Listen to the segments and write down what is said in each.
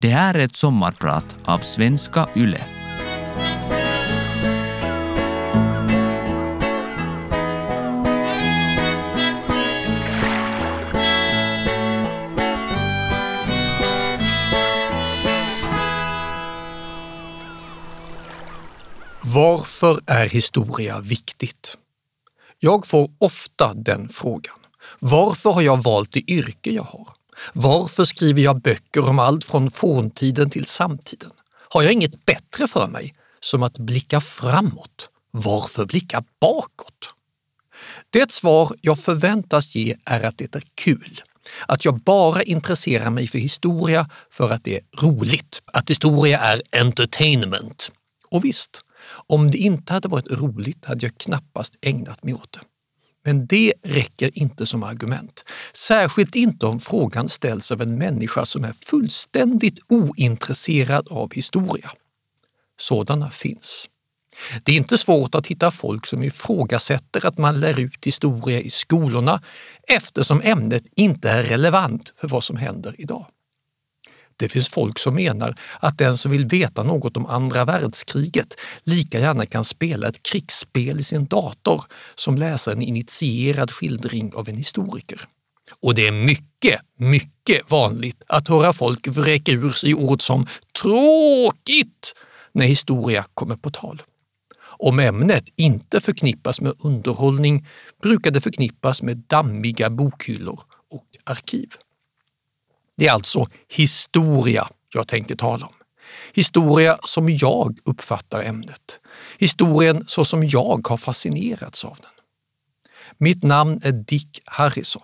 Det här är ett sommarprat av Svenska Yle. Varför är historia viktigt? Jag får ofta den frågan. Varför har jag valt det yrke jag har? Varför skriver jag böcker om allt från forntiden till samtiden? Har jag inget bättre för mig som att blicka framåt? Varför blicka bakåt? Det svar jag förväntas ge är att det är kul. Att jag bara intresserar mig för historia för att det är roligt. Att historia är entertainment. Och visst, om det inte hade varit roligt hade jag knappast ägnat mig åt det. Men det räcker inte som argument. Särskilt inte om frågan ställs av en människa som är fullständigt ointresserad av historia. Sådana finns. Det är inte svårt att hitta folk som ifrågasätter att man lär ut historia i skolorna eftersom ämnet inte är relevant för vad som händer idag. Det finns folk som menar att den som vill veta något om andra världskriget lika gärna kan spela ett krigsspel i sin dator som läsa en initierad skildring av en historiker. Och det är mycket, mycket vanligt att höra folk vräka ur sig ord som tråkigt när historia kommer på tal. Om ämnet inte förknippas med underhållning brukar det förknippas med dammiga bokhyllor och arkiv. Det är alltså historia jag tänker tala om. Historia som jag uppfattar ämnet. Historien så som jag har fascinerats av den. Mitt namn är Dick Harrison.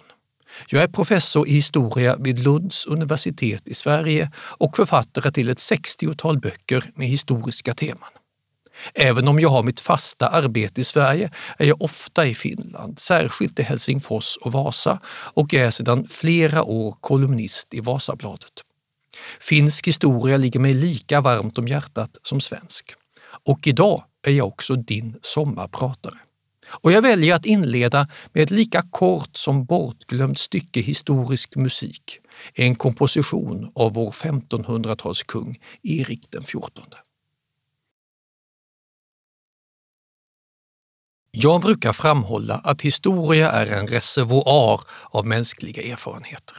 Jag är professor i historia vid Lunds universitet i Sverige och författare till ett 60-tal böcker med historiska teman. Även om jag har mitt fasta arbete i Sverige är jag ofta i Finland, särskilt i Helsingfors och Vasa och är sedan flera år kolumnist i Vasabladet. Finsk historia ligger mig lika varmt om hjärtat som svensk. Och idag är jag också din sommarpratare. Och jag väljer att inleda med ett lika kort som bortglömt stycke historisk musik, en komposition av vår 1500-talskung Erik den XIV. Jag brukar framhålla att historia är en reservoar av mänskliga erfarenheter.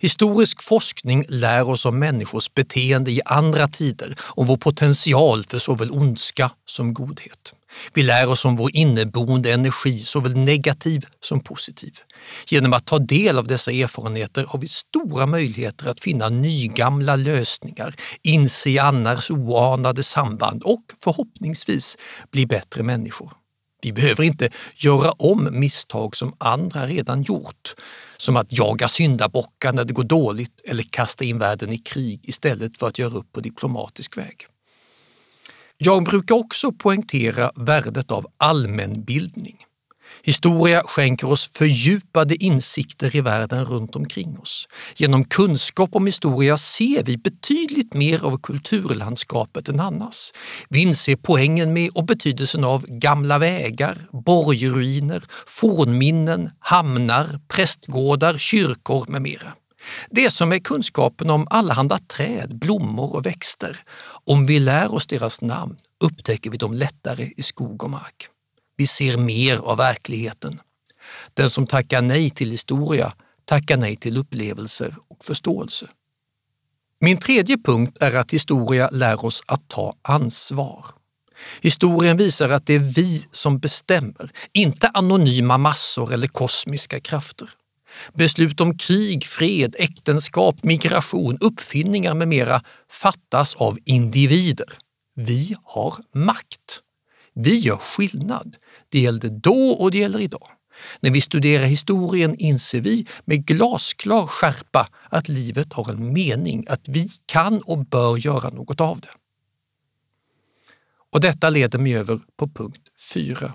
Historisk forskning lär oss om människors beteende i andra tider, om vår potential för såväl ondska som godhet. Vi lär oss om vår inneboende energi, såväl negativ som positiv. Genom att ta del av dessa erfarenheter har vi stora möjligheter att finna nygamla lösningar, inse annars oanade samband och förhoppningsvis bli bättre människor. Vi behöver inte göra om misstag som andra redan gjort, som att jaga syndabockar när det går dåligt eller kasta in världen i krig istället för att göra upp på diplomatisk väg. Jag brukar också poängtera värdet av allmänbildning. Historia skänker oss fördjupade insikter i världen runt omkring oss. Genom kunskap om historia ser vi betydligt mer av kulturlandskapet än annars. Vi inser poängen med och betydelsen av gamla vägar, borgruiner, fornminnen, hamnar, prästgårdar, kyrkor med mera. Det som är kunskapen om allehanda träd, blommor och växter. Om vi lär oss deras namn upptäcker vi dem lättare i skog och mark. Vi ser mer av verkligheten. Den som tackar nej till historia tackar nej till upplevelser och förståelse. Min tredje punkt är att historia lär oss att ta ansvar. Historien visar att det är vi som bestämmer, inte anonyma massor eller kosmiska krafter. Beslut om krig, fred, äktenskap, migration, uppfinningar med mera fattas av individer. Vi har makt. Vi gör skillnad. Det gällde då och det gäller idag. När vi studerar historien inser vi med glasklar skärpa att livet har en mening, att vi kan och bör göra något av det. Och detta leder mig över på punkt 4.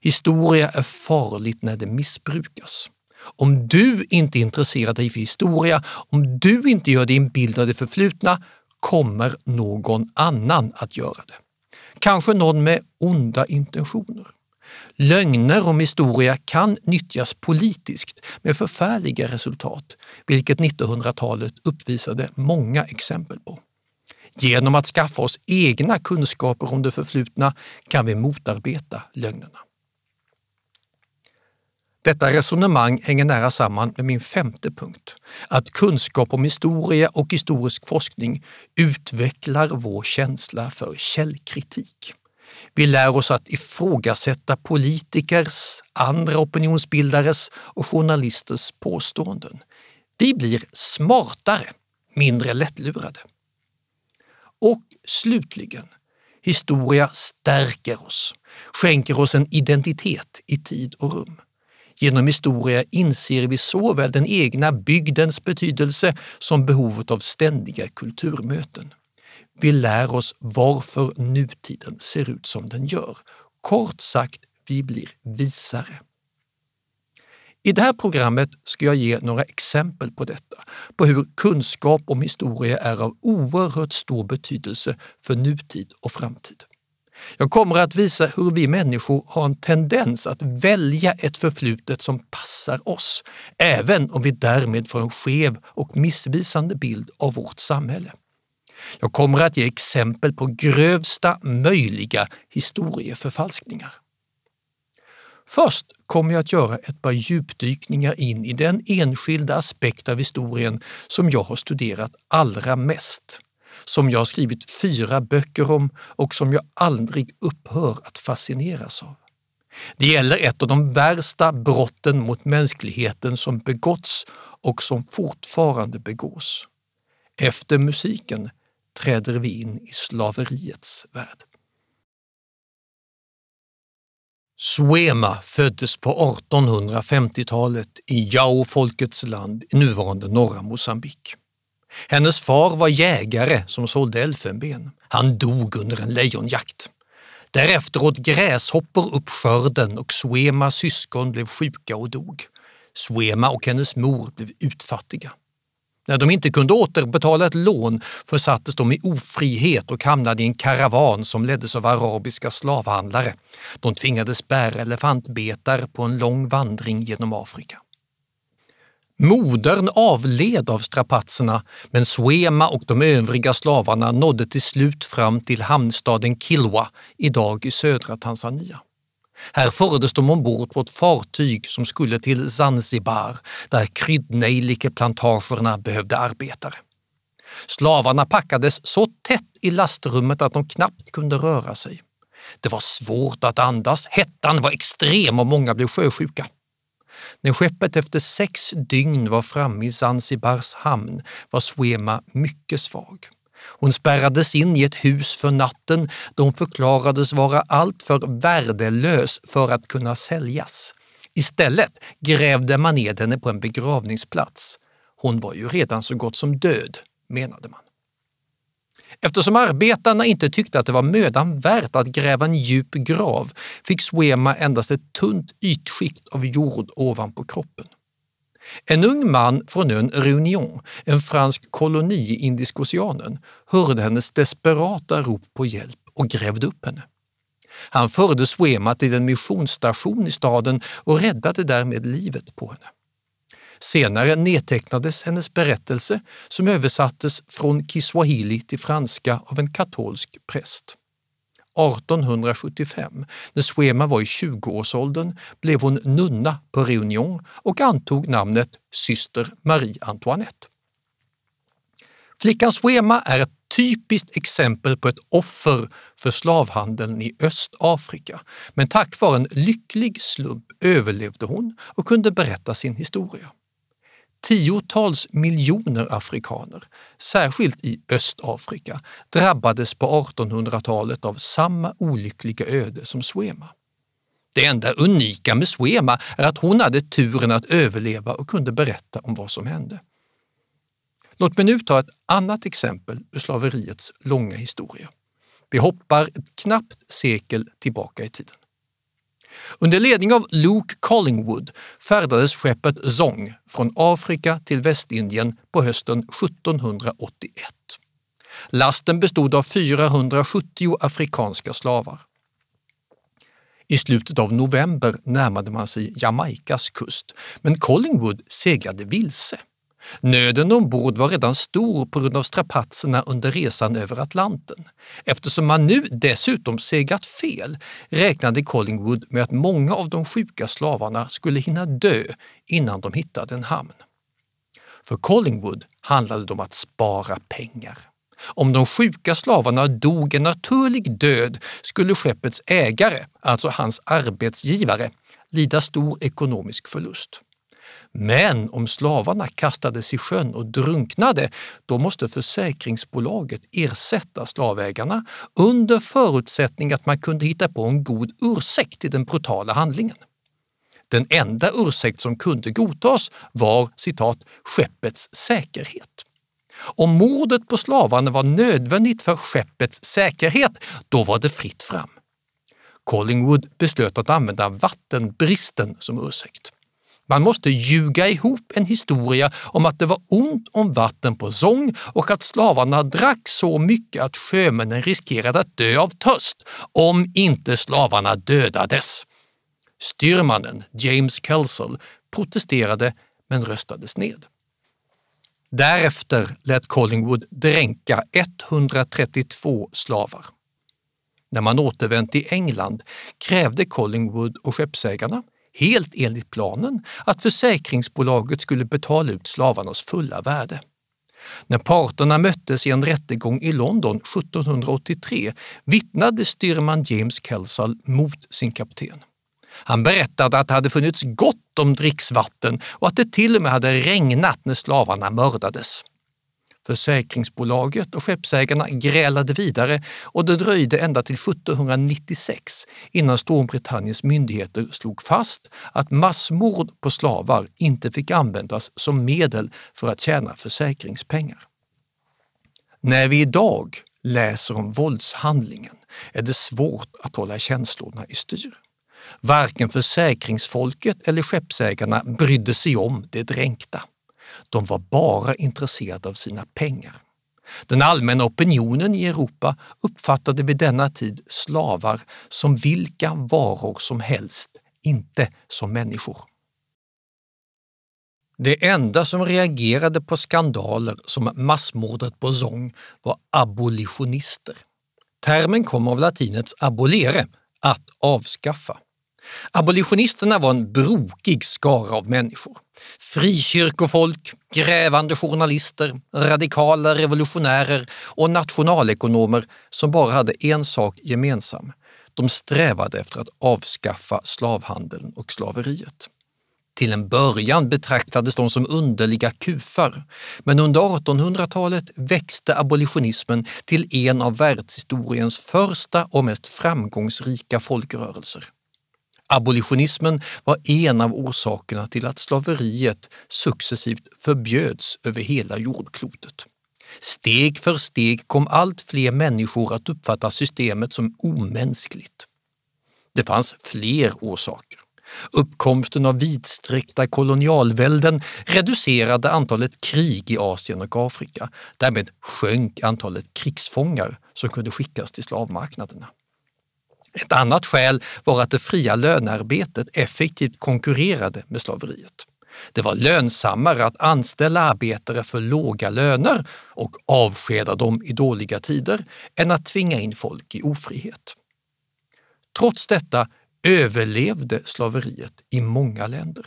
Historia är farligt när det missbrukas. Om du inte intresserar dig för historia, om du inte gör din en bild av det förflutna, kommer någon annan att göra det. Kanske någon med onda intentioner. Lögner om historia kan nyttjas politiskt med förfärliga resultat, vilket 1900-talet uppvisade många exempel på. Genom att skaffa oss egna kunskaper om det förflutna kan vi motarbeta lögnerna. Detta resonemang hänger nära samman med min femte punkt, att kunskap om historia och historisk forskning utvecklar vår känsla för källkritik. Vi lär oss att ifrågasätta politikers, andra opinionsbildares och journalisters påståenden. Vi blir smartare, mindre lättlurade. Och slutligen, historia stärker oss, skänker oss en identitet i tid och rum. Genom historia inser vi såväl den egna bygdens betydelse som behovet av ständiga kulturmöten. Vi lär oss varför nutiden ser ut som den gör. Kort sagt, vi blir visare. I det här programmet ska jag ge några exempel på detta, på hur kunskap om historia är av oerhört stor betydelse för nutid och framtid. Jag kommer att visa hur vi människor har en tendens att välja ett förflutet som passar oss, även om vi därmed får en skev och missvisande bild av vårt samhälle. Jag kommer att ge exempel på grövsta möjliga historieförfalskningar. Först kommer jag att göra ett par djupdykningar in i den enskilda aspekt av historien som jag har studerat allra mest, som jag har skrivit fyra böcker om och som jag aldrig upphör att fascineras av. Det gäller ett av de värsta brotten mot mänskligheten som begåtts och som fortfarande begås. Efter musiken träder vi in i slaveriets värld. Suema föddes på 1850-talet i Yao-folkets land i nuvarande norra Mosambik. Hennes far var jägare som sålde elfenben. Han dog under en lejonjakt. Därefter åt gräshoppor upp skörden och Suemas syskon blev sjuka och dog. Suema och hennes mor blev utfattiga. När de inte kunde återbetala ett lån försattes de i ofrihet och hamnade i en karavan som leddes av arabiska slavhandlare. De tvingades bära elefantbetar på en lång vandring genom Afrika. Modern avled av strapatserna men Suema och de övriga slavarna nådde till slut fram till hamnstaden Kilwa, idag i södra Tanzania. Här fördes de ombord på ett fartyg som skulle till Zanzibar där kryddnejlikeplantagerna behövde arbetare. Slavarna packades så tätt i lastrummet att de knappt kunde röra sig. Det var svårt att andas, hettan var extrem och många blev sjösjuka. När skeppet efter sex dygn var framme i Zanzibars hamn var Swema mycket svag. Hon spärrades in i ett hus för natten då hon förklarades vara alltför värdelös för att kunna säljas. Istället grävde man ned henne på en begravningsplats. Hon var ju redan så gott som död, menade man. Eftersom arbetarna inte tyckte att det var mödan värt att gräva en djup grav fick Swema endast ett tunt ytskikt av jord ovanpå kroppen. En ung man från ön Réunion, en fransk koloni i Indiska oceanen, hörde hennes desperata rop på hjälp och grävde upp henne. Han förde Swema till en missionsstation i staden och räddade därmed livet på henne. Senare nedtecknades hennes berättelse som översattes från kiswahili till franska av en katolsk präst. 1875, när Swema var i 20-årsåldern, blev hon nunna på Réunion och antog namnet syster Marie Antoinette. Flickan Swema är ett typiskt exempel på ett offer för slavhandeln i Östafrika. Men tack vare en lycklig slump överlevde hon och kunde berätta sin historia. Tiotals miljoner afrikaner, särskilt i Östafrika, drabbades på 1800-talet av samma olyckliga öde som Swema. Det enda unika med Swema är att hon hade turen att överleva och kunde berätta om vad som hände. Låt mig nu ta ett annat exempel ur slaveriets långa historia. Vi hoppar ett knappt sekel tillbaka i tiden. Under ledning av Luke Collingwood färdades skeppet Zong från Afrika till Västindien på hösten 1781. Lasten bestod av 470 afrikanska slavar. I slutet av november närmade man sig Jamaicas kust, men Collingwood seglade vilse. Nöden ombord var redan stor på grund av strapatserna under resan över Atlanten. Eftersom man nu dessutom seglat fel räknade Collingwood med att många av de sjuka slavarna skulle hinna dö innan de hittade en hamn. För Collingwood handlade det om att spara pengar. Om de sjuka slavarna dog en naturlig död skulle skeppets ägare, alltså hans arbetsgivare, lida stor ekonomisk förlust. Men om slavarna kastades i sjön och drunknade, då måste försäkringsbolaget ersätta slavägarna under förutsättning att man kunde hitta på en god ursäkt till den brutala handlingen. Den enda ursäkt som kunde godtas var citat, skeppets säkerhet. Om mordet på slavarna var nödvändigt för skeppets säkerhet, då var det fritt fram. Collingwood beslöt att använda vattenbristen som ursäkt. Man måste ljuga ihop en historia om att det var ont om vatten på Zong och att slavarna drack så mycket att sjömännen riskerade att dö av törst om inte slavarna dödades. Styrmannen James Kelsall protesterade men röstades ned. Därefter lät Collingwood dränka 132 slavar. När man återvänt till England krävde Collingwood och skeppsägarna helt enligt planen, att försäkringsbolaget skulle betala ut slavarnas fulla värde. När parterna möttes i en rättegång i London 1783 vittnade styrman James Kelsall mot sin kapten. Han berättade att det hade funnits gott om dricksvatten och att det till och med hade regnat när slavarna mördades. Försäkringsbolaget och skeppsägarna grälade vidare och det dröjde ända till 1796 innan Storbritanniens myndigheter slog fast att massmord på slavar inte fick användas som medel för att tjäna försäkringspengar. När vi idag läser om våldshandlingen är det svårt att hålla känslorna i styr. Varken försäkringsfolket eller skeppsägarna brydde sig om det dränkta. De var bara intresserade av sina pengar. Den allmänna opinionen i Europa uppfattade vid denna tid slavar som vilka varor som helst, inte som människor. Det enda som reagerade på skandaler som massmordet på Zong var abolitionister. Termen kom av latinets abolere, att avskaffa. Abolitionisterna var en brokig skara av människor. Frikyrkofolk, grävande journalister, radikala revolutionärer och nationalekonomer som bara hade en sak gemensam. De strävade efter att avskaffa slavhandeln och slaveriet. Till en början betraktades de som underliga kufar, men under 1800-talet växte abolitionismen till en av världshistoriens första och mest framgångsrika folkrörelser. Abolitionismen var en av orsakerna till att slaveriet successivt förbjöds över hela jordklotet. Steg för steg kom allt fler människor att uppfatta systemet som omänskligt. Det fanns fler orsaker. Uppkomsten av vidsträckta kolonialvälden reducerade antalet krig i Asien och Afrika. Därmed sjönk antalet krigsfångar som kunde skickas till slavmarknaderna. Ett annat skäl var att det fria lönearbetet effektivt konkurrerade med slaveriet. Det var lönsammare att anställa arbetare för låga löner och avskeda dem i dåliga tider än att tvinga in folk i ofrihet. Trots detta överlevde slaveriet i många länder.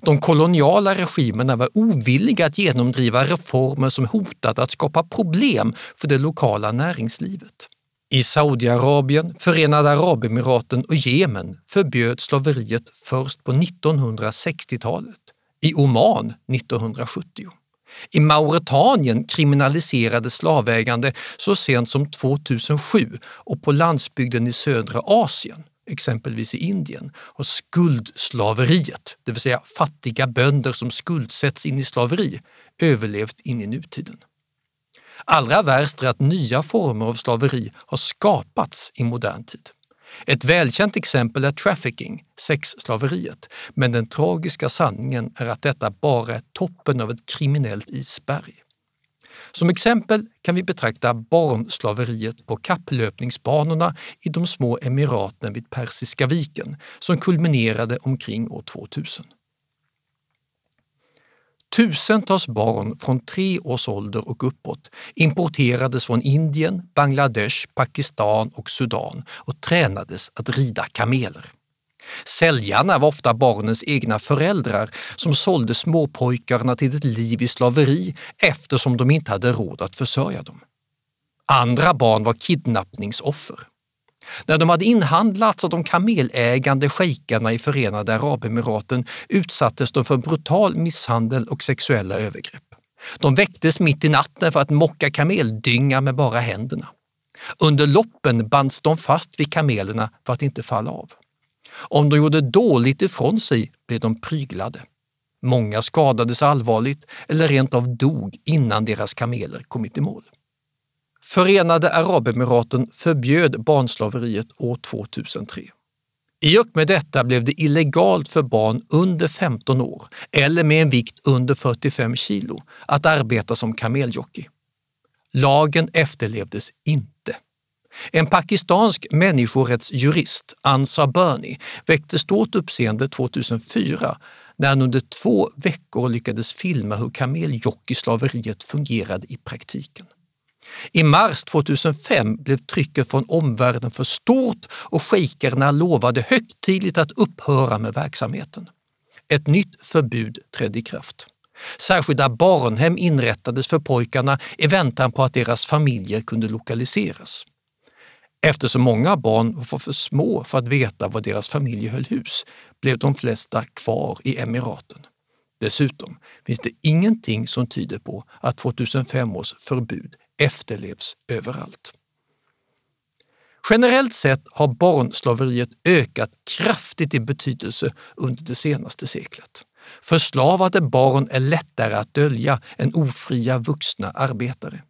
De koloniala regimerna var ovilliga att genomdriva reformer som hotade att skapa problem för det lokala näringslivet. I Saudiarabien, Förenade Arabemiraten och Jemen förbjöds slaveriet först på 1960-talet, i Oman 1970. I Mauretanien kriminaliserades slavägande så sent som 2007 och på landsbygden i södra Asien, exempelvis i Indien, har skuldslaveriet, det vill säga fattiga bönder som skuldsätts in i slaveri, överlevt in i nutiden. Allra värst är att nya former av slaveri har skapats i modern tid. Ett välkänt exempel är trafficking, sexslaveriet, men den tragiska sanningen är att detta bara är toppen av ett kriminellt isberg. Som exempel kan vi betrakta barnslaveriet på kapplöpningsbanorna i de små emiraten vid Persiska viken som kulminerade omkring år 2000. Tusentals barn från tre års ålder och uppåt importerades från Indien, Bangladesh, Pakistan och Sudan och tränades att rida kameler. Säljarna var ofta barnens egna föräldrar som sålde småpojkarna till ett liv i slaveri eftersom de inte hade råd att försörja dem. Andra barn var kidnappningsoffer. När de hade inhandlats av de kamelägande shejkarna i Förenade Arabemiraten utsattes de för brutal misshandel och sexuella övergrepp. De väcktes mitt i natten för att mocka kameldynga med bara händerna. Under loppen bands de fast vid kamelerna för att inte falla av. Om de gjorde dåligt ifrån sig blev de pryglade. Många skadades allvarligt eller rent av dog innan deras kameler kommit i mål. Förenade Arabemiraten förbjöd barnslaveriet år 2003. I och med detta blev det illegalt för barn under 15 år eller med en vikt under 45 kilo att arbeta som kameljockey. Lagen efterlevdes inte. En pakistansk människorättsjurist, Ansa Berni, väckte stort uppseende 2004 när han under två veckor lyckades filma hur kameljockeyslaveriet fungerade i praktiken. I mars 2005 blev trycket från omvärlden för stort och shejkerna lovade högtidligt att upphöra med verksamheten. Ett nytt förbud trädde i kraft. Särskilda barnhem inrättades för pojkarna i väntan på att deras familjer kunde lokaliseras. Eftersom många barn var för små för att veta var deras familjer höll hus blev de flesta kvar i emiraten. Dessutom finns det ingenting som tyder på att 2005 års förbud efterlevs överallt. Generellt sett har barnslaveriet ökat kraftigt i betydelse under det senaste seklet. Förslavade barn är lättare att dölja än ofria vuxna arbetare.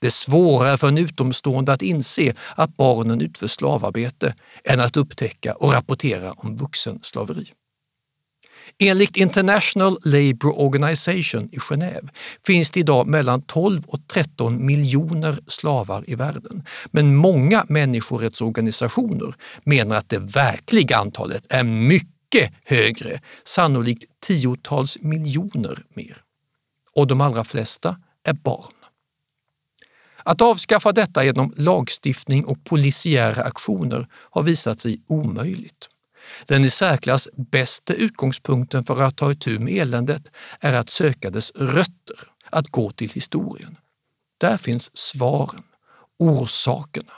Det är svårare för en utomstående att inse att barnen utför slavarbete än att upptäcka och rapportera om vuxenslaveri. Enligt International Labour Organization i Genève finns det idag mellan 12 och 13 miljoner slavar i världen. Men många människorättsorganisationer menar att det verkliga antalet är mycket högre, sannolikt tiotals miljoner mer. Och de allra flesta är barn. Att avskaffa detta genom lagstiftning och polisiära aktioner har visat sig omöjligt. Den i särklass bästa utgångspunkten för att ta itu med eländet är att söka dess rötter, att gå till historien. Där finns svaren, orsakerna.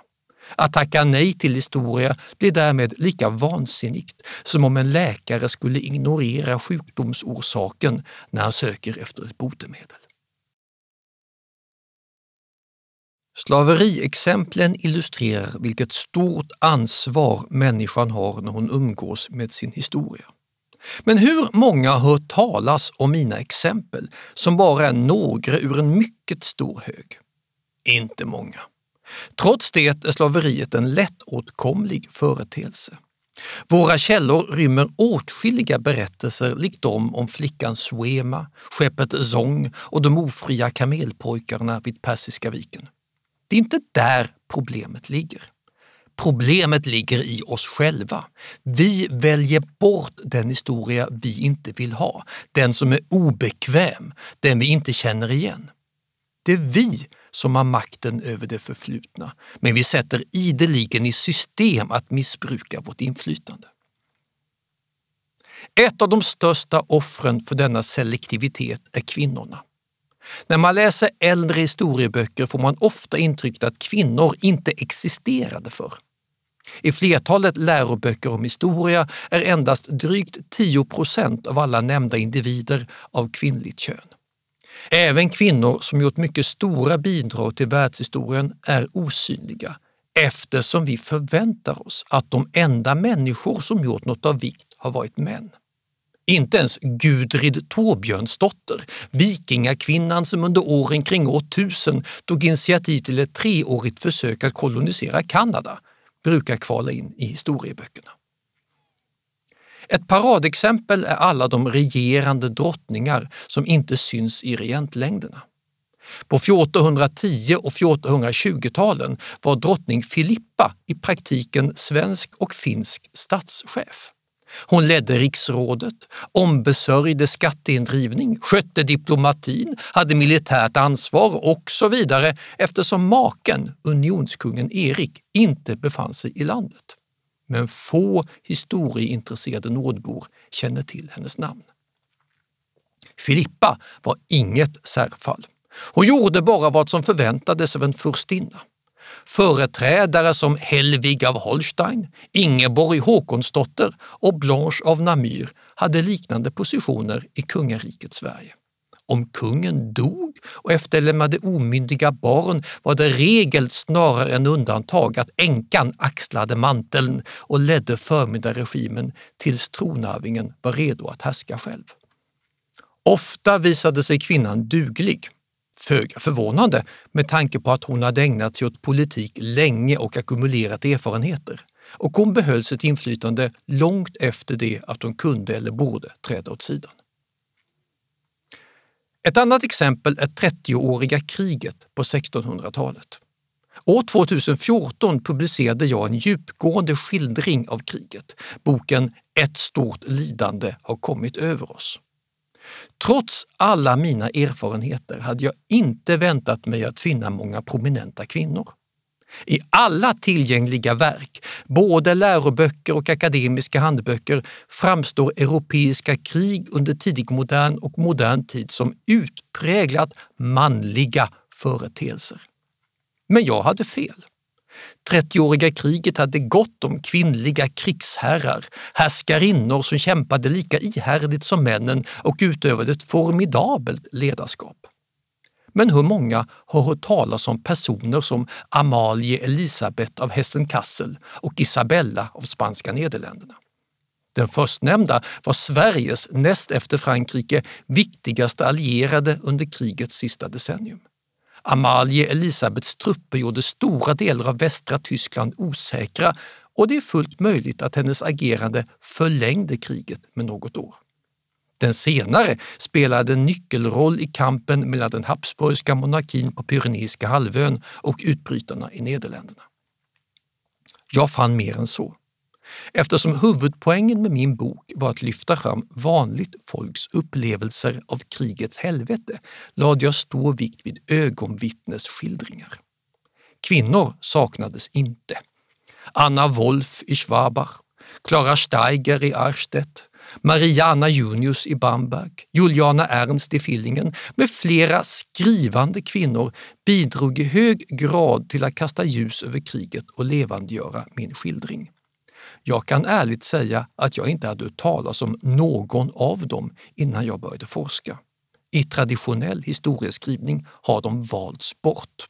Att tacka nej till historia blir därmed lika vansinnigt som om en läkare skulle ignorera sjukdomsorsaken när han söker efter ett botemedel. Slaveriexemplen illustrerar vilket stort ansvar människan har när hon umgås med sin historia. Men hur många har hört talas om mina exempel som bara är några ur en mycket stor hög? Inte många. Trots det är slaveriet en lättåtkomlig företeelse. Våra källor rymmer åtskilliga berättelser likt de om flickan Suema, skeppet Zong och de ofria kamelpojkarna vid Persiska viken. Det är inte där problemet ligger. Problemet ligger i oss själva. Vi väljer bort den historia vi inte vill ha, den som är obekväm, den vi inte känner igen. Det är vi som har makten över det förflutna, men vi sätter ideligen i system att missbruka vårt inflytande. Ett av de största offren för denna selektivitet är kvinnorna. När man läser äldre historieböcker får man ofta intrycket att kvinnor inte existerade förr. I flertalet läroböcker om historia är endast drygt 10 procent av alla nämnda individer av kvinnligt kön. Även kvinnor som gjort mycket stora bidrag till världshistorien är osynliga eftersom vi förväntar oss att de enda människor som gjort något av vikt har varit män. Inte ens Gudrid Torbjörnsdotter, vikingakvinnan som under åren kring år 1000 tog initiativ till ett treårigt försök att kolonisera Kanada, brukar kvala in i historieböckerna. Ett paradexempel är alla de regerande drottningar som inte syns i regentlängderna. På 1410 och 1420-talen var drottning Filippa i praktiken svensk och finsk statschef. Hon ledde riksrådet, ombesörjde skatteindrivning, skötte diplomatin, hade militärt ansvar och så vidare eftersom maken, unionskungen Erik, inte befann sig i landet. Men få historieintresserade nordbor känner till hennes namn. Filippa var inget särfall. Hon gjorde bara vad som förväntades av en furstinna. Företrädare som Helvig av Holstein, Ingeborg Håkonsdotter och Blanche av Namur hade liknande positioner i kungariket Sverige. Om kungen dog och efterlämnade omyndiga barn var det regel snarare än undantag att änkan axlade manteln och ledde förmyndarregimen tills tronarvingen var redo att härska själv. Ofta visade sig kvinnan duglig Föga förvånande med tanke på att hon hade ägnat sig åt politik länge och ackumulerat erfarenheter. Och hon behöll sitt inflytande långt efter det att hon kunde eller borde träda åt sidan. Ett annat exempel är 30-åriga kriget på 1600-talet. År 2014 publicerade jag en djupgående skildring av kriget. Boken Ett stort lidande har kommit över oss. Trots alla mina erfarenheter hade jag inte väntat mig att finna många prominenta kvinnor. I alla tillgängliga verk, både läroböcker och akademiska handböcker, framstår europeiska krig under tidigmodern och modern tid som utpräglat manliga företeelser. Men jag hade fel. 30-åriga kriget hade gott om kvinnliga krigsherrar, härskarinnor som kämpade lika ihärdigt som männen och utövade ett formidabelt ledarskap. Men hur många har hört talas om personer som Amalie Elisabeth av Hessen-Kassel och Isabella av Spanska Nederländerna? Den förstnämnda var Sveriges näst efter Frankrike viktigaste allierade under krigets sista decennium. Amalie Elisabeths trupper gjorde stora delar av västra Tyskland osäkra och det är fullt möjligt att hennes agerande förlängde kriget med något år. Den senare spelade en nyckelroll i kampen mellan den habsburgska monarkin på Pyreneiska halvön och utbrytarna i Nederländerna. Jag fann mer än så. Eftersom huvudpoängen med min bok var att lyfta fram vanligt folks upplevelser av krigets helvete lade jag stor vikt vid ögonvittnesskildringar. Kvinnor saknades inte. Anna Wolf i Schwabach, Clara Steiger i Arstedt, Mariana Junius i Bamberg, Juliana Ernst i Fillingen med flera skrivande kvinnor bidrog i hög grad till att kasta ljus över kriget och levandegöra min skildring. Jag kan ärligt säga att jag inte hade hört talas om någon av dem innan jag började forska. I traditionell historieskrivning har de valts bort.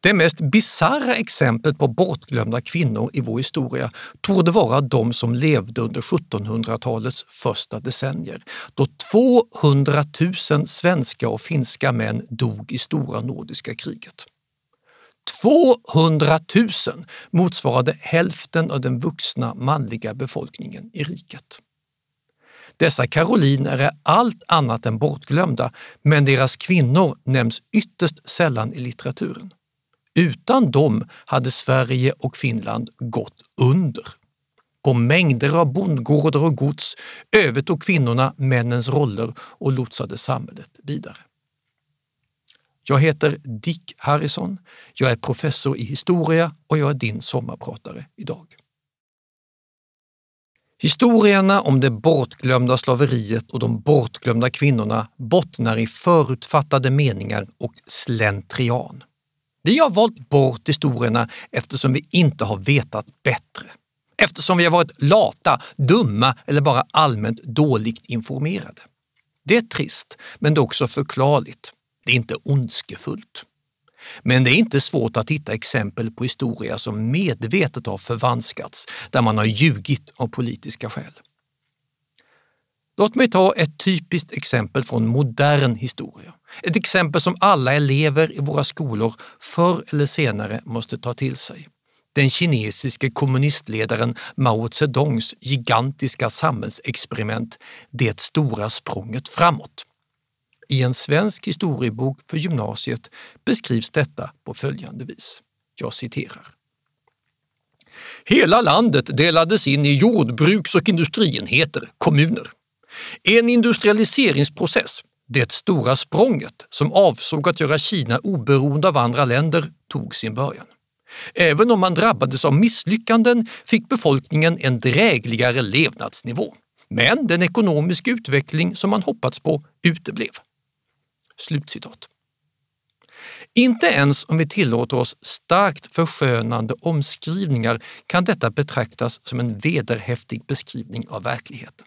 Det mest bizarra exemplet på bortglömda kvinnor i vår historia torde vara de som levde under 1700-talets första decennier, då 200 000 svenska och finska män dog i stora nordiska kriget. 200 000 motsvarade hälften av den vuxna manliga befolkningen i riket. Dessa karoliner är allt annat än bortglömda, men deras kvinnor nämns ytterst sällan i litteraturen. Utan dem hade Sverige och Finland gått under. På mängder av bondgårdar och gods övertog kvinnorna männens roller och lotsade samhället vidare. Jag heter Dick Harrison. Jag är professor i historia och jag är din sommarpratare idag. Historierna om det bortglömda slaveriet och de bortglömda kvinnorna bottnar i förutfattade meningar och slentrian. Vi har valt bort historierna eftersom vi inte har vetat bättre. Eftersom vi har varit lata, dumma eller bara allmänt dåligt informerade. Det är trist, men det är också förklarligt. Det är inte ondskefullt. Men det är inte svårt att hitta exempel på historia som medvetet har förvanskats, där man har ljugit av politiska skäl. Låt mig ta ett typiskt exempel från modern historia. Ett exempel som alla elever i våra skolor förr eller senare måste ta till sig. Den kinesiske kommunistledaren Mao Zedongs gigantiska samhällsexperiment Det stora språnget framåt i en svensk historiebok för gymnasiet beskrivs detta på följande vis. Jag citerar. Hela landet delades in i jordbruks och industrienheter, kommuner. En industrialiseringsprocess, det stora språnget som avsåg att göra Kina oberoende av andra länder, tog sin början. Även om man drabbades av misslyckanden fick befolkningen en drägligare levnadsnivå. Men den ekonomiska utveckling som man hoppats på uteblev. Slutcitat. Inte ens om vi tillåter oss starkt förskönande omskrivningar kan detta betraktas som en vederhäftig beskrivning av verkligheten.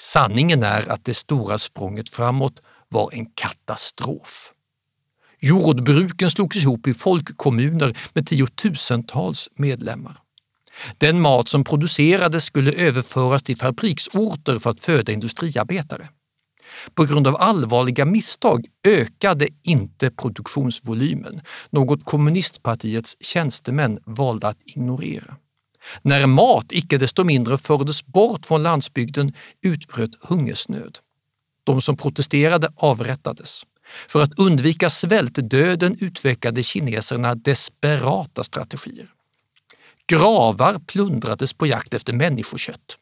Sanningen är att det stora språnget framåt var en katastrof. Jordbruken slogs ihop i folkkommuner med tiotusentals medlemmar. Den mat som producerades skulle överföras till fabriksorter för att föda industriarbetare. På grund av allvarliga misstag ökade inte produktionsvolymen, något kommunistpartiets tjänstemän valde att ignorera. När mat icke desto mindre fördes bort från landsbygden utbröt hungersnöd. De som protesterade avrättades. För att undvika svältdöden utvecklade kineserna desperata strategier. Gravar plundrades på jakt efter människokött.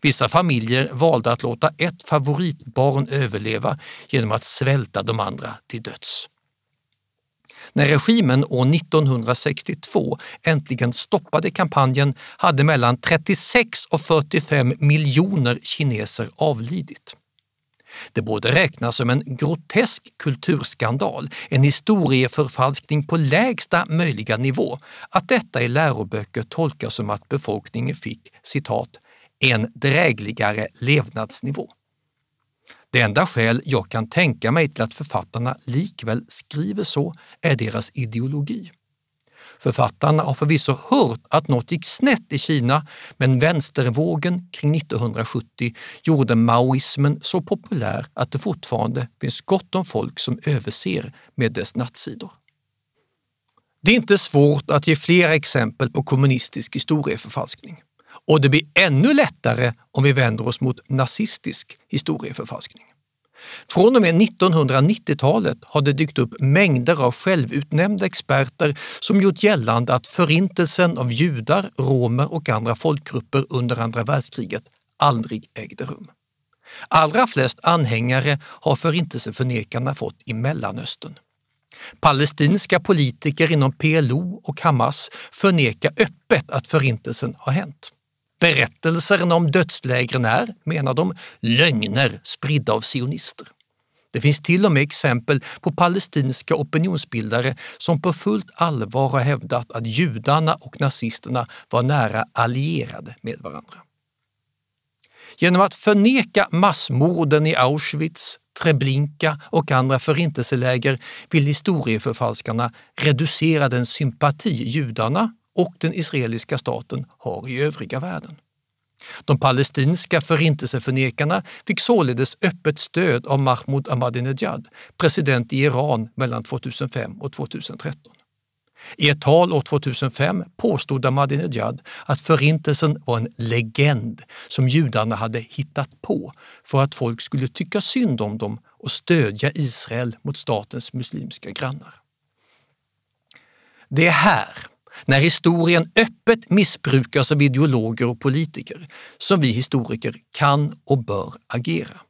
Vissa familjer valde att låta ett favoritbarn överleva genom att svälta de andra till döds. När regimen år 1962 äntligen stoppade kampanjen hade mellan 36 och 45 miljoner kineser avlidit. Det borde räknas som en grotesk kulturskandal, en historieförfalskning på lägsta möjliga nivå, att detta i läroböcker tolkas som att befolkningen fick citat en drägligare levnadsnivå. Det enda skäl jag kan tänka mig till att författarna likväl skriver så är deras ideologi. Författarna har förvisso hört att något gick snett i Kina, men vänstervågen kring 1970 gjorde maoismen så populär att det fortfarande finns gott om folk som överser med dess nattsidor. Det är inte svårt att ge flera exempel på kommunistisk historieförfalskning. Och det blir ännu lättare om vi vänder oss mot nazistisk historieförfalskning. Från och med 1990-talet har det dykt upp mängder av självutnämnda experter som gjort gällande att förintelsen av judar, romer och andra folkgrupper under andra världskriget aldrig ägde rum. Allra flest anhängare har förintelseförnekarna fått i Mellanöstern. Palestinska politiker inom PLO och Hamas förnekar öppet att förintelsen har hänt. Berättelserna om dödslägren är, menar de, lögner spridda av sionister. Det finns till och med exempel på palestinska opinionsbildare som på fullt allvar har hävdat att judarna och nazisterna var nära allierade med varandra. Genom att förneka massmorden i Auschwitz, Treblinka och andra förintelseläger vill historieförfalskarna reducera den sympati judarna och den israeliska staten har i övriga världen. De palestinska förintelseförnekarna fick således öppet stöd av Mahmoud Ahmadinejad, president i Iran mellan 2005 och 2013. I ett tal år 2005 påstod Ahmadinejad att förintelsen var en legend som judarna hade hittat på för att folk skulle tycka synd om dem och stödja Israel mot statens muslimska grannar. Det är här när historien öppet missbrukas av ideologer och politiker som vi historiker kan och bör agera.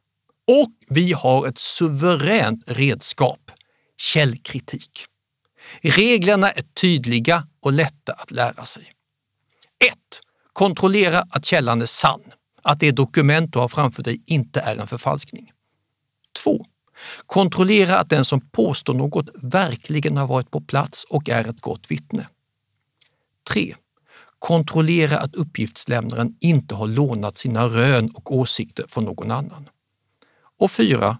Och vi har ett suveränt redskap, källkritik. Reglerna är tydliga och lätta att lära sig. 1. Kontrollera att källan är sann, att det dokument du har framför dig inte är en förfalskning. 2. Kontrollera att den som påstår något verkligen har varit på plats och är ett gott vittne. 3. Kontrollera att uppgiftslämnaren inte har lånat sina rön och åsikter från någon annan. Och 4.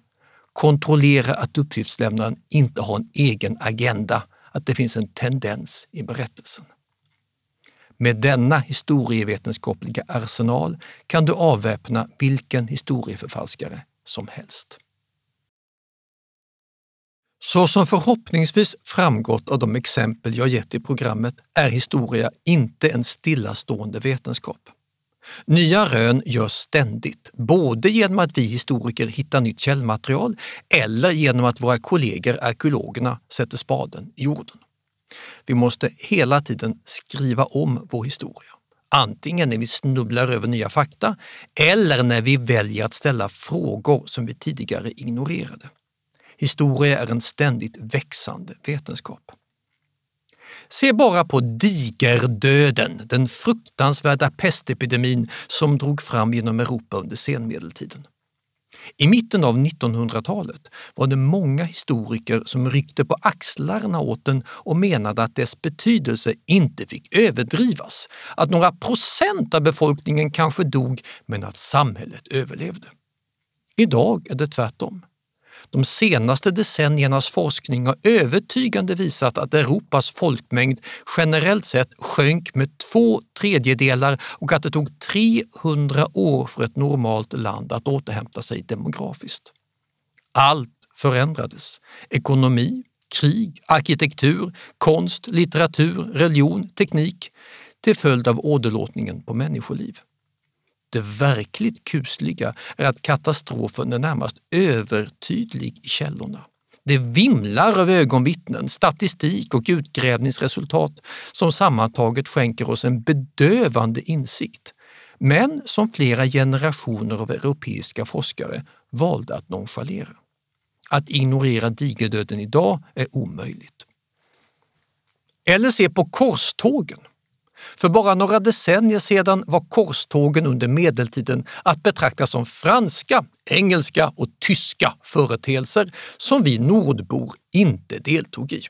Kontrollera att uppgiftslämnaren inte har en egen agenda, att det finns en tendens i berättelsen. Med denna historievetenskapliga arsenal kan du avväpna vilken historieförfalskare som helst. Så som förhoppningsvis framgått av de exempel jag gett i programmet är historia inte en stillastående vetenskap. Nya rön görs ständigt, både genom att vi historiker hittar nytt källmaterial eller genom att våra kollegor arkeologerna sätter spaden i jorden. Vi måste hela tiden skriva om vår historia. Antingen när vi snubblar över nya fakta eller när vi väljer att ställa frågor som vi tidigare ignorerade. Historia är en ständigt växande vetenskap. Se bara på digerdöden, den fruktansvärda pestepidemin som drog fram genom Europa under senmedeltiden. I mitten av 1900-talet var det många historiker som ryckte på axlarna åt den och menade att dess betydelse inte fick överdrivas, att några procent av befolkningen kanske dog men att samhället överlevde. Idag är det tvärtom. De senaste decenniernas forskning har övertygande visat att Europas folkmängd generellt sett sjönk med två tredjedelar och att det tog 300 år för ett normalt land att återhämta sig demografiskt. Allt förändrades. Ekonomi, krig, arkitektur, konst, litteratur, religion, teknik till följd av åderlåtningen på människoliv. Det verkligt kusliga är att katastrofen är närmast övertydlig i källorna. Det vimlar av ögonvittnen, statistik och utgrävningsresultat som sammantaget skänker oss en bedövande insikt, men som flera generationer av europeiska forskare valde att nonchalera. Att ignorera digerdöden idag är omöjligt. Eller se på korstågen för bara några decennier sedan var korstågen under medeltiden att betrakta som franska, engelska och tyska företeelser som vi nordbor inte deltog i.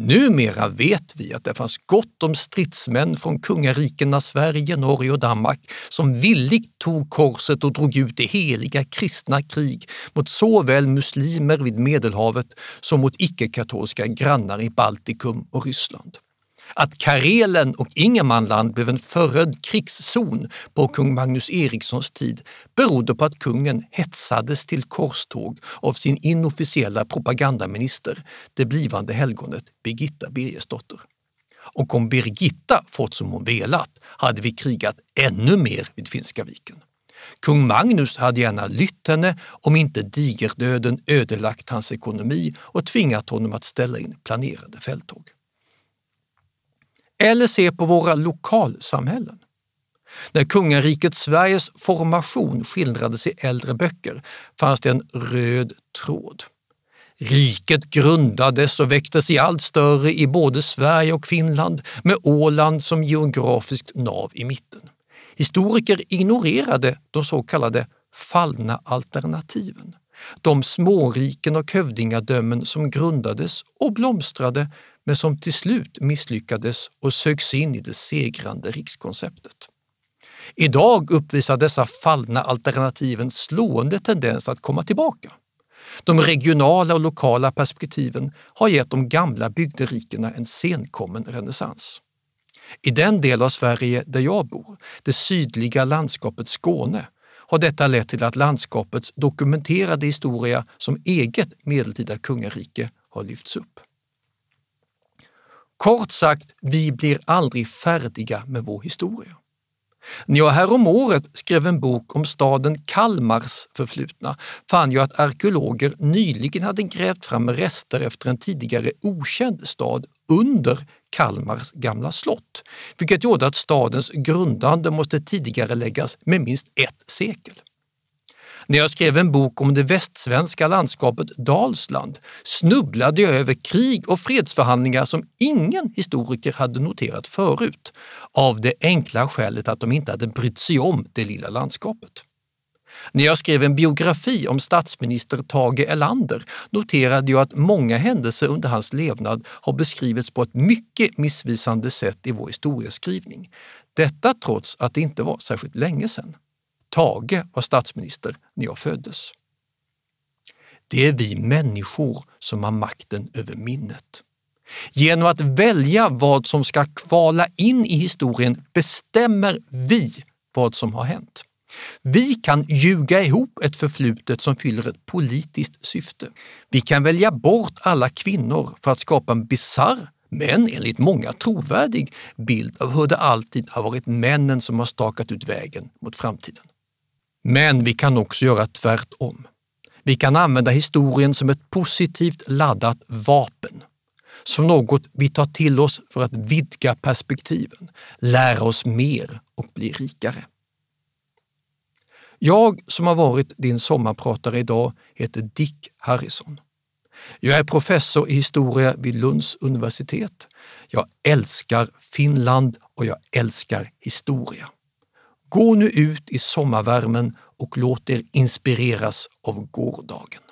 Numera vet vi att det fanns gott om stridsmän från kungarikena Sverige, Norge och Danmark som villigt tog korset och drog ut i heliga kristna krig mot såväl muslimer vid Medelhavet som mot icke-katolska grannar i Baltikum och Ryssland. Att Karelen och Ingermanland blev en förödd krigszon på kung Magnus Erikssons tid berodde på att kungen hetsades till korståg av sin inofficiella propagandaminister, det blivande helgonet Birgitta Birgersdotter. Och om Birgitta fått som hon velat hade vi krigat ännu mer vid Finska viken. Kung Magnus hade gärna lytt henne om inte digerdöden ödelagt hans ekonomi och tvingat honom att ställa in planerade fälttåg. Eller se på våra lokalsamhällen. När kungariket Sveriges formation skildrades i äldre böcker fanns det en röd tråd. Riket grundades och växte sig allt större i både Sverige och Finland med Åland som geografiskt nav i mitten. Historiker ignorerade de så kallade fallna alternativen. De småriken och hövdingadömen som grundades och blomstrade men som till slut misslyckades och sögs in i det segrande rikskonceptet. Idag uppvisar dessa fallna alternativ en slående tendens att komma tillbaka. De regionala och lokala perspektiven har gett de gamla bygderikena en senkommen renässans. I den del av Sverige där jag bor, det sydliga landskapet Skåne, har detta lett till att landskapets dokumenterade historia som eget medeltida kungarike har lyfts upp. Kort sagt, vi blir aldrig färdiga med vår historia. När jag häromåret skrev en bok om staden Kalmars förflutna fann jag att arkeologer nyligen hade grävt fram rester efter en tidigare okänd stad under Kalmars gamla slott, vilket gjorde att stadens grundande måste tidigare läggas med minst ett sekel. När jag skrev en bok om det västsvenska landskapet Dalsland snubblade jag över krig och fredsförhandlingar som ingen historiker hade noterat förut, av det enkla skälet att de inte hade brytt sig om det lilla landskapet. När jag skrev en biografi om statsminister Tage Erlander noterade jag att många händelser under hans levnad har beskrivits på ett mycket missvisande sätt i vår historieskrivning. Detta trots att det inte var särskilt länge sedan. Tage var statsminister när jag föddes. Det är vi människor som har makten över minnet. Genom att välja vad som ska kvala in i historien bestämmer vi vad som har hänt. Vi kan ljuga ihop ett förflutet som fyller ett politiskt syfte. Vi kan välja bort alla kvinnor för att skapa en bizarr men enligt många trovärdig bild av hur det alltid har varit männen som har stakat ut vägen mot framtiden. Men vi kan också göra tvärtom. Vi kan använda historien som ett positivt laddat vapen, som något vi tar till oss för att vidga perspektiven, lära oss mer och bli rikare. Jag som har varit din sommarpratare idag heter Dick Harrison. Jag är professor i historia vid Lunds universitet. Jag älskar Finland och jag älskar historia. Gå nu ut i sommarvärmen och låt er inspireras av gårdagen.